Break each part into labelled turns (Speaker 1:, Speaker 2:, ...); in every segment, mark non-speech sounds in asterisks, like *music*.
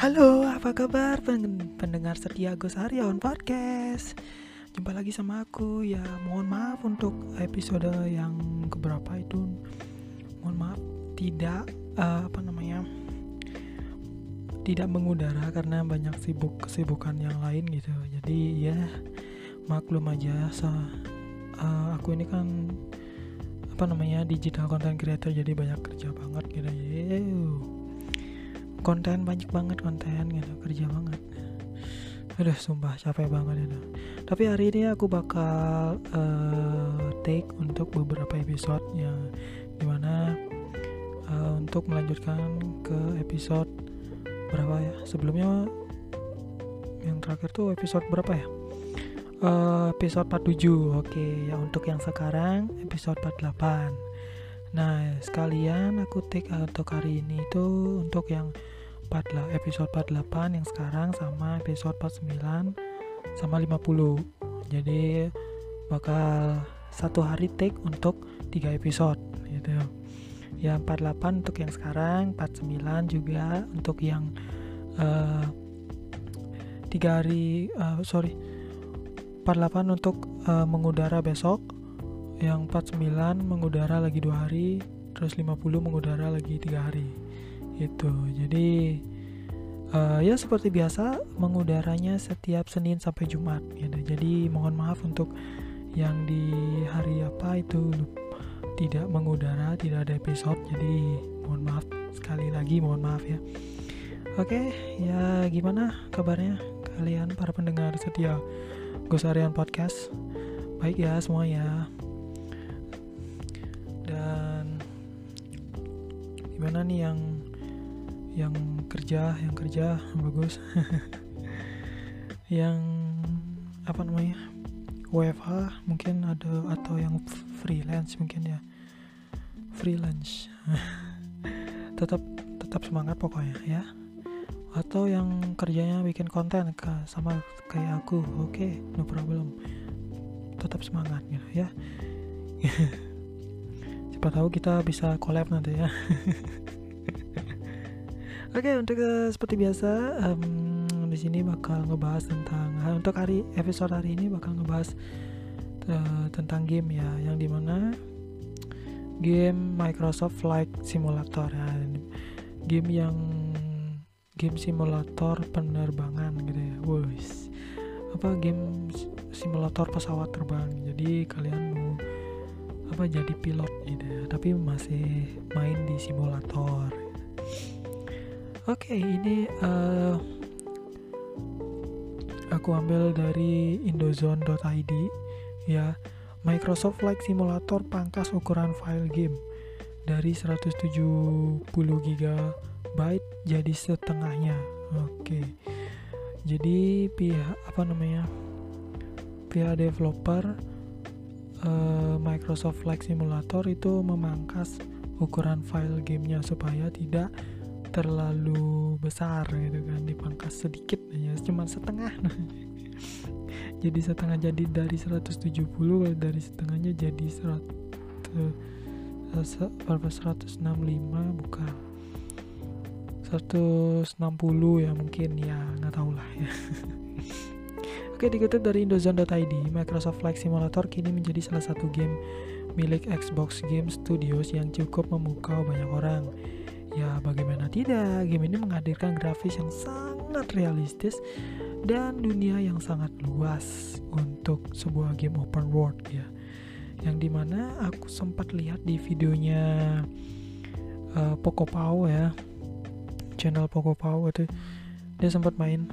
Speaker 1: Halo, apa kabar pen- pendengar setia Gus Podcast? Jumpa lagi sama aku. Ya, mohon maaf untuk episode yang keberapa itu. Mohon maaf tidak eh, apa namanya? Tidak mengudara karena banyak sibuk kesibukan yang lain gitu. Jadi ya maklum aja. Sa eh, aku ini kan apa namanya digital content creator jadi banyak kerja banget gitu. Yew konten banyak banget konten gitu kerja banget. Aduh sumpah capek banget itu. Tapi hari ini aku bakal uh, take untuk beberapa episode yang di mana uh, untuk melanjutkan ke episode berapa ya? Sebelumnya yang terakhir tuh episode berapa ya? Uh, episode 47 oke. Ya untuk yang sekarang episode 48 Nah, sekalian aku take untuk hari ini itu untuk yang 4 episode 48 yang sekarang sama episode 49 sama 50. Jadi bakal satu hari take untuk 3 episode gitu. Ya 48 untuk yang sekarang, 49 juga untuk yang uh, 3 hari uh, sorry 48 untuk uh, mengudara besok yang 49 mengudara lagi dua hari terus 50 mengudara lagi tiga hari. Itu jadi uh, ya seperti biasa mengudaranya setiap Senin sampai Jumat gitu. jadi mohon maaf untuk yang di hari apa itu tidak mengudara tidak ada episode. Jadi mohon maaf sekali lagi mohon maaf ya. Oke ya gimana kabarnya kalian para pendengar setia Gosarian Podcast? Baik ya semuanya. dan gimana nih yang yang kerja yang kerja bagus? *laughs* Yang apa namanya WFH mungkin ada atau yang freelance mungkin ya. Freelance. *laughs* Tetap tetap semangat pokoknya ya. Atau yang kerjanya bikin konten sama kayak aku. Oke okay, no problem. Tetap semangat gitu ya *laughs* siapa tahu kita bisa collab nanti ya. *laughs* Oke okay, untuk uh, seperti biasa um, di sini bakal ngebahas tentang uh, untuk hari episode hari ini bakal ngebahas uh, tentang game ya yang di mana game Microsoft Flight Simulator ya. Game yang game simulator penerbangan gitu ya. Wes apa game simulator pesawat terbang. Jadi kalian mau apa jadi pilot gitu ya tapi masih main di simulator. Oke okay, ini uh, aku ambil dari indozone.id ya. Microsoft Flight Simulator pangkas ukuran file game dari 170 GB jadi setengahnya. Oke. Okay. jadi pihak apa namanya pihak developer uh, Microsoft Flight Simulator itu memangkas ukuran file gamenya supaya tidak terlalu besar gitu kan dipangkas sedikit aja cuma setengah. *laughs* Jadi setengah jadi dari 170 dari setengahnya jadi 100 berapa 165 bukan. 160 ya mungkin ya nggak tahu lah ya *laughs* Oke dikutip dari Indozone.id, Microsoft Flight Simulator kini menjadi salah satu game milik Xbox Game Studios yang cukup memukau banyak orang. Ya bagaimana tidak, game ini menghadirkan grafis yang sangat realistis dan dunia yang sangat luas untuk sebuah game open world ya. Yang di mana aku sempat lihat di videonya uh, Poco Pau ya, channel Poco Pau itu dia sempat main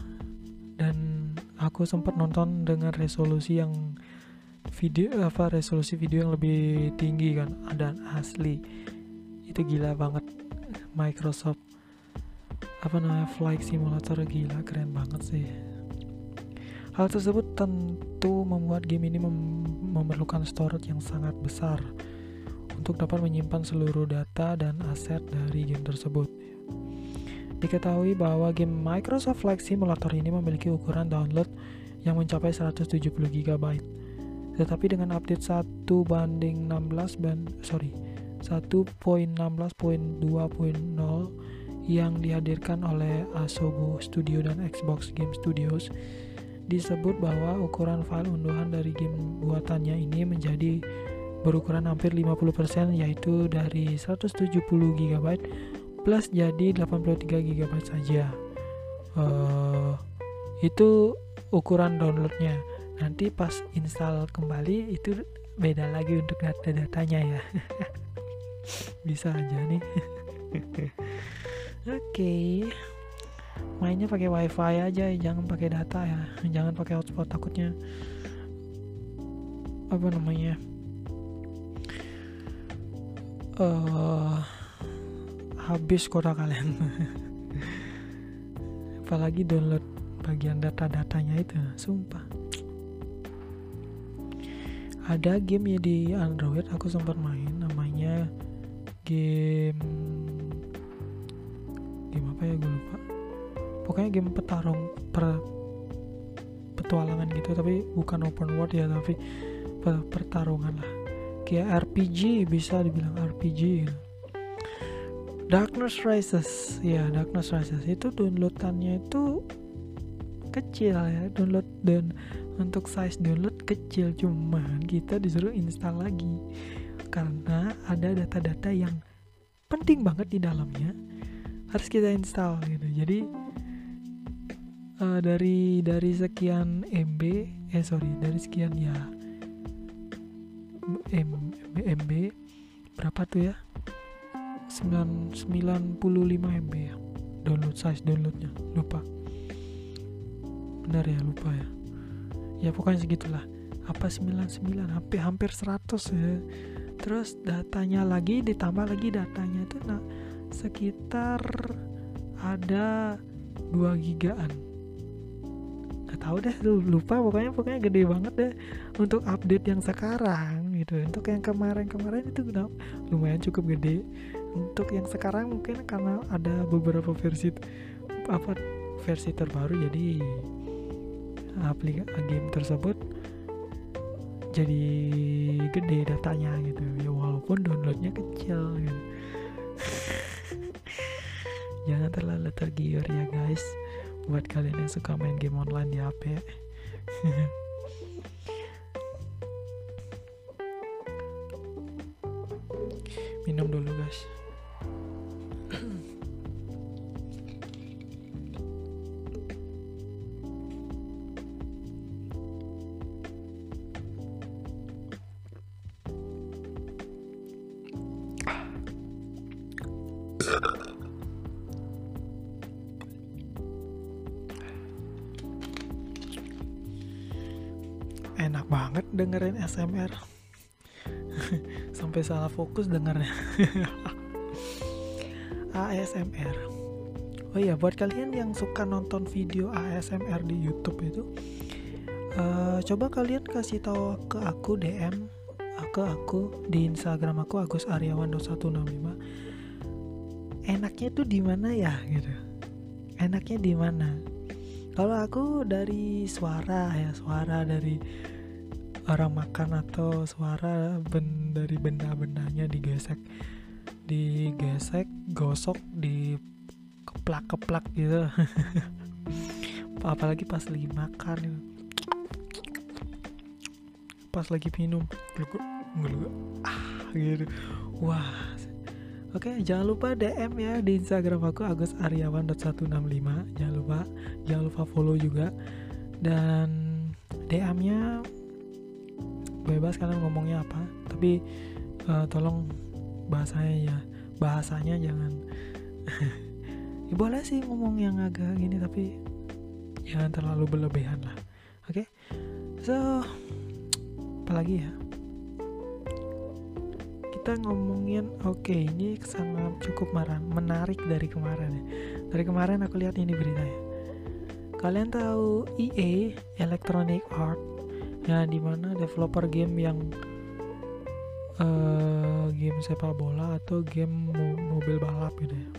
Speaker 1: dan aku sempat nonton dengan resolusi yang video apa resolusi video yang lebih tinggi kan dan asli. Itu gila banget. Microsoft apa namanya flight simulator gila keren banget sih. Hal tersebut tentu membuat game ini mem memerlukan storage yang sangat besar untuk dapat menyimpan seluruh data dan aset dari game tersebut Diketahui bahwa game Microsoft Flight Simulator ini memiliki ukuran download yang mencapai 170 GB. Tetapi dengan update 1 banding 16 ban sorry 1.16.2.0 yang dihadirkan oleh Asobo Studio dan Xbox Game Studios disebut bahwa ukuran file unduhan dari game buatannya ini menjadi berukuran hampir 50% yaitu dari 170 GB plus jadi 83 GB saja. Uh, itu ukuran downloadnya. Nanti pas install kembali itu beda lagi untuk data-datanya ya. *laughs* Bisa aja nih. *laughs* Oke. Okay. Mainnya pakai wifi aja, jangan pakai data ya. Jangan pakai hotspot takutnya apa namanya? uh, habis kuota kalian. Apalagi download bagian data-datanya itu sumpah. Ada game ya di Android aku sempat main namanya game game apa ya gue lupa. Pokoknya game petarung per petualangan gitu tapi bukan open world ya tapi pertarungan lah. Kayak RPG bisa dibilang RPG Darkness Rises. Ya Darkness Rises. Itu downloadannya itu kecil ya. Download dan untuk size download kecil. Cuman kita disuruh install lagi. Karena ada data-data yang penting banget di dalamnya. Harus kita install gitu. Jadi uh, dari dari sekian MB eh sorry dari sekian ya MB berapa tuh ya 9, 95 MB ya. Download size downloadnya. Lupa. Benar ya lupa ya. Ya pokoknya segitulah. Apa 99 hampir hampir 100 ya. Terus datanya lagi ditambah lagi datanya itu nah sekitar ada 2 gigaan. Nggak tahu deh lupa. Pokoknya pokoknya gede banget deh untuk update yang sekarang gitu. Untuk yang kemarin-kemarin itu lumayan cukup gede untuk yang sekarang mungkin karena ada beberapa versi apa versi terbaru jadi aplikasi game tersebut jadi gede datanya gitu. Ya walaupun downloadnya kecil gitu. *laughs* Jangan terlalu tergiur ya guys. Buat kalian yang suka main game online di HP *laughs* minum dulu guys dengerin SMR *laughs* sampai salah fokus dengernya. *laughs* ASMR oh iya buat kalian yang suka nonton video ASMR di YouTube itu uh, coba kalian kasih tahu ke aku DM ke aku di Instagram aku Agus Aryawan 165 enaknya tuh di mana ya gitu. Enaknya di mana? Kalau aku dari suara ya suara dari orang makan atau suara ben dari benda-bendanya digesek digesek gosok di keplak-keplak gitu *laughs* apalagi pas lagi makan gitu. pas lagi minum gluk gluk ah gitu wah Oke, jangan lupa DM ya di Instagram aku Agus Aryawan.165. Jangan lupa, jangan lupa follow juga. Dan DM-nya bebas kalian ngomongnya apa tapi uh, tolong bahasanya ya bahasanya jangan *laughs* ya boleh sih ngomong yang agak gini tapi jangan terlalu berlebihan lah. Oke? Okay? so apalagi ya? Kita ngomongin oke okay, ini sangat cukup marah menarik dari kemarin ya. Dari kemarin aku lihat ini beritanya. Kalian tahu EA Electronic Art ya di mana developer game yang uh, game sepak bola atau game mo mobil balap gitu ya?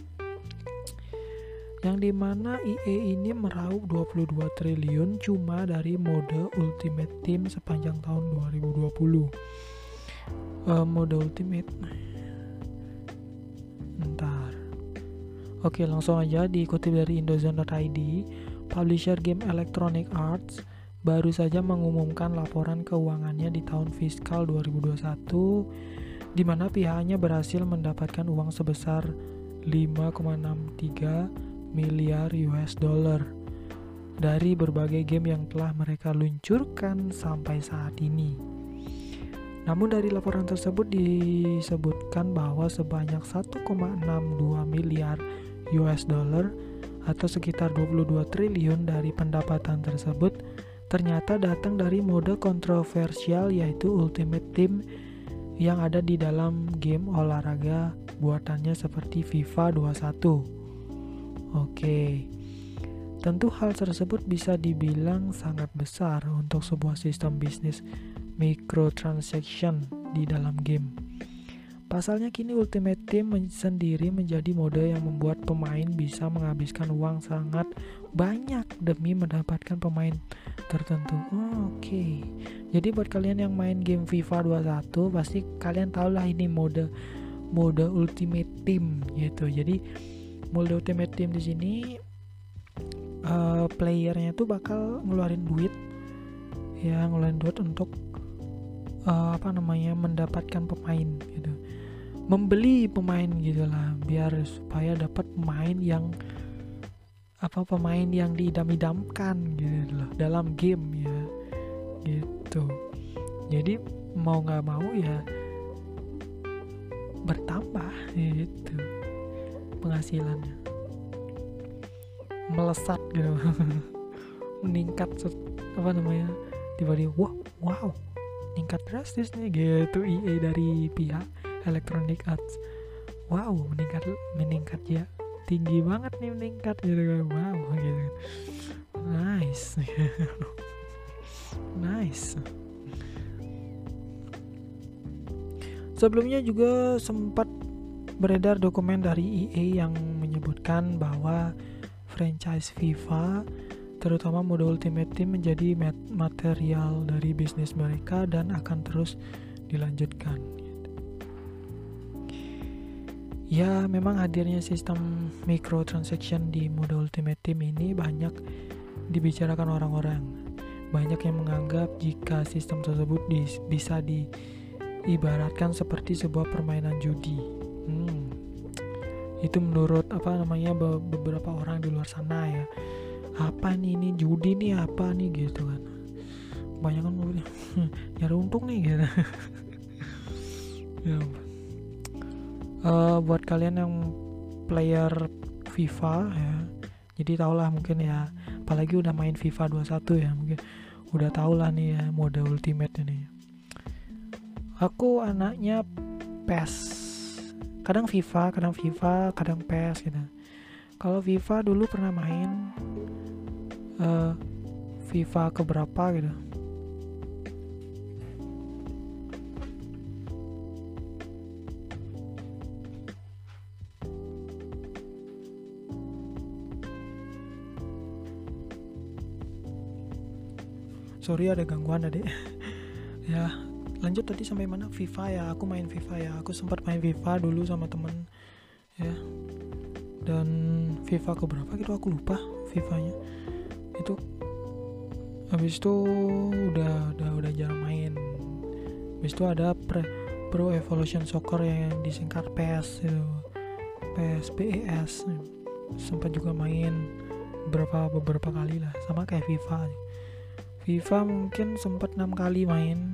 Speaker 1: Yang di mana EA ini meraup 22 triliun cuma dari mode Ultimate Team sepanjang tahun 2020 uh, eh, mode Ultimate. Ntar. Oke, langsung aja diikuti dari indozone.id. Publisher game Electronic Arts baru saja mengumumkan laporan keuangannya di tahun fiskal 2021 di mana pihaknya berhasil mendapatkan uang sebesar 5,63 miliar US dollar dari berbagai game yang telah mereka luncurkan sampai saat ini. Namun dari laporan tersebut disebutkan bahwa sebanyak 1,62 miliar US dollar atau sekitar 22 triliun dari pendapatan tersebut ternyata datang dari mode kontroversial yaitu Ultimate Team yang ada di dalam game olahraga buatannya seperti FIFA 21. Oke. Tentu hal tersebut bisa dibilang sangat besar untuk sebuah sistem bisnis microtransaction di dalam game. Pasalnya kini Ultimate Team sendiri menjadi mode yang membuat pemain bisa menghabiskan uang sangat banyak demi mendapatkan pemain tertentu. Oh, Oke. Okay. Jadi buat kalian yang main game FIFA 21 pasti kalian tahu lah ini mode mode Ultimate Team gitu. Jadi mode Ultimate Team di sini uh, playernya tuh bakal ngeluarin duit ya ngeluarin duit untuk uh, apa namanya mendapatkan pemain gitu membeli pemain gitu lah biar supaya dapat pemain yang apa pemain yang diidam-idamkan gitu loh dalam game ya gitu. Jadi mau nggak mau ya bertambah gitu penghasilannya. Melesat gitu. *laughs* Meningkat apa namanya tiba-tiba wow wow meningkat drastis nih gitu EA dari pihak Electronic Arts. Wow meningkat meningkat ya. Tinggi banget nih meningkat gitu kan. Wow gitu nice. *laughs* Nice. Sebelumnya juga sempat beredar dokumen dari EA yang menyebutkan bahwa franchise FIFA terutama mode Ultimate Team menjadi material dari bisnis mereka dan akan terus dilanjutkan Ya, memang hadirnya sistem microtransaction di mode Ultimate Team ini banyak dibicarakan orang-orang. Banyak yang menganggap jika sistem tersebut di, bisa diibaratkan seperti sebuah permainan judi. Hmm. Itu menurut apa namanya beberapa orang di luar sana ya. Apa nih ini judi nih apa nih gitu kan. Banyak kan nyari untung nih gitu. *laughs* ya uh, buat kalian yang player FIFA ya. Jadi tau lah mungkin ya apalagi udah main FIFA 21 ya mungkin udah tau lah nih ya mode ultimate ini aku anaknya PES. Kadang FIFA kadang FIFA kadang PES gitu. Kalau FIFA dulu pernah main uh, FIFA keberapa gitu sorry ada gangguan adek *laughs* ya lanjut tadi sampai mana? FIFA ya aku main FIFA ya. Aku sempat main FIFA dulu sama temen ya. Dan FIFA ke berapa gitu? Aku lupa FIFA-nya itu habis itu udah udah udah jarang main. Habis itu ada pre, Pro Evolution Soccer yang disingkat PES itu. PES PES sempat juga main beberapa beberapa kali lah. Sama kayak FIFA FIFA mungkin sempat enam kali main.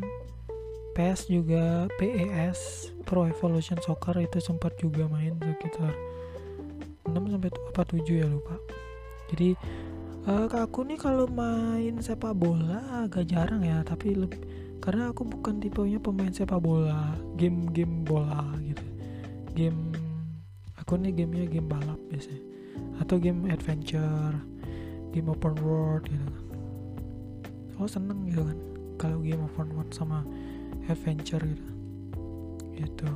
Speaker 1: PES juga PES Pro Evolution Soccer itu sempat juga main sekitar 6 sampai apa 7 ya lupa. Jadi uh, aku nih kalau main sepak bola agak jarang ya tapi lebih karena aku bukan tipenya pemain sepak bola game-game bola gitu. Game aku nih gamenya game balap biasanya. Atau game adventure game open world gitu oh seneng gitu kan. Kalau game open world sama adventure gitu. Gitu.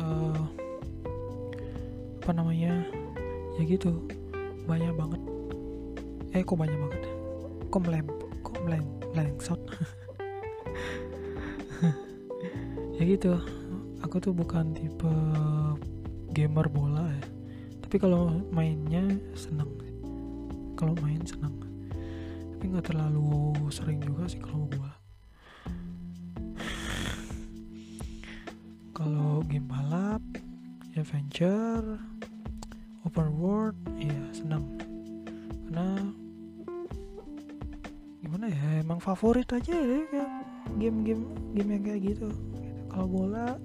Speaker 1: Uh, apa namanya? Ya gitu. Banyak banget. Eh kok banyak banget? Kok melem kok meleng melengsot? *laughs* Ya gitu. Aku tuh bukan tipe gamer bola ya tapi kalau mainnya seneng kalau main seneng. Tapi nggak terlalu sering juga sih kalau gua. *laughs* Kalau game balap adventure open world ya seneng. Karena gimana ya emang favorit aja ya game-game game yang kayak gitu. kalau bola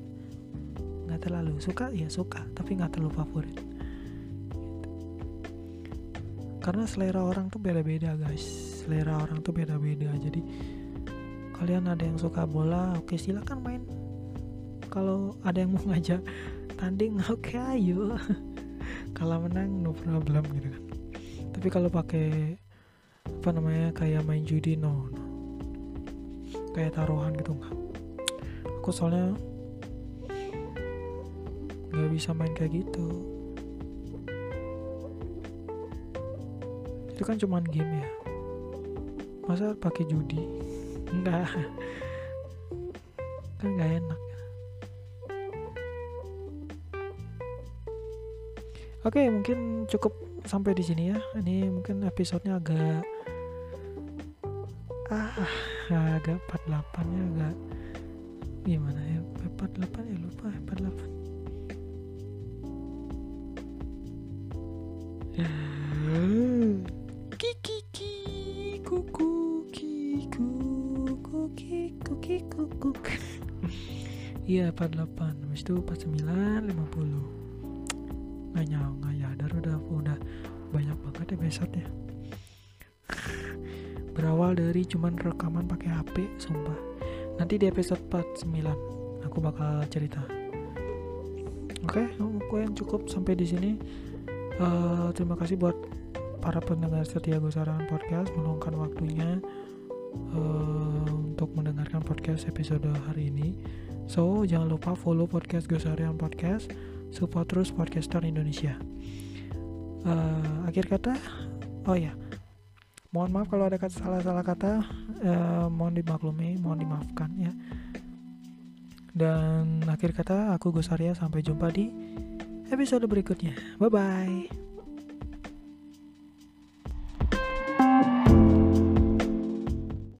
Speaker 1: nggak terlalu suka ya suka tapi nggak terlalu favorit karena selera orang tuh beda-beda guys. Selera orang tuh beda-beda. Jadi kalian ada yang suka bola oke silakan main. Kalau ada yang mau ngajak tanding *laughs* oke ayo. *laughs* Kalau menang no problem gitu kan. Tapi kalau pakai apa namanya kayak main judi no, no. kayak taruhan gitu enggak aku soalnya nggak bisa main kayak gitu itu kan cuman game ya. Masa pakai judi? Enggak. Kan nggak enak. Oke mungkin cukup sampai di sini ya. Ini mungkin episodenya agak ah agak 48 ya agak gimana ya? 48 ya lupa 48 Kiki kuku *laughs* Iya 48 Habis itu 49 50 Gak nyala gak nyadar udah udah banyak banget ya *laughs* Berawal dari cuman rekaman pakai HP Sumpah. Nanti di episode 49 Aku bakal cerita. Oke, okay, aku yang cukup sampai di sini. Uh, terima kasih buat para pendengar setia Gosaran Podcast meluangkan waktunya uh, untuk mendengarkan podcast episode hari ini. So jangan lupa follow podcast Gosarian Podcast, support terus podcaster Indonesia. Uh, akhir kata, oh ya, mohon maaf kalau ada kata salah-salah kata, uh, mohon dimaklumi, mohon dimaafkan ya. Dan akhir kata, aku Gosaria sampai jumpa di episode berikutnya. Bye bye.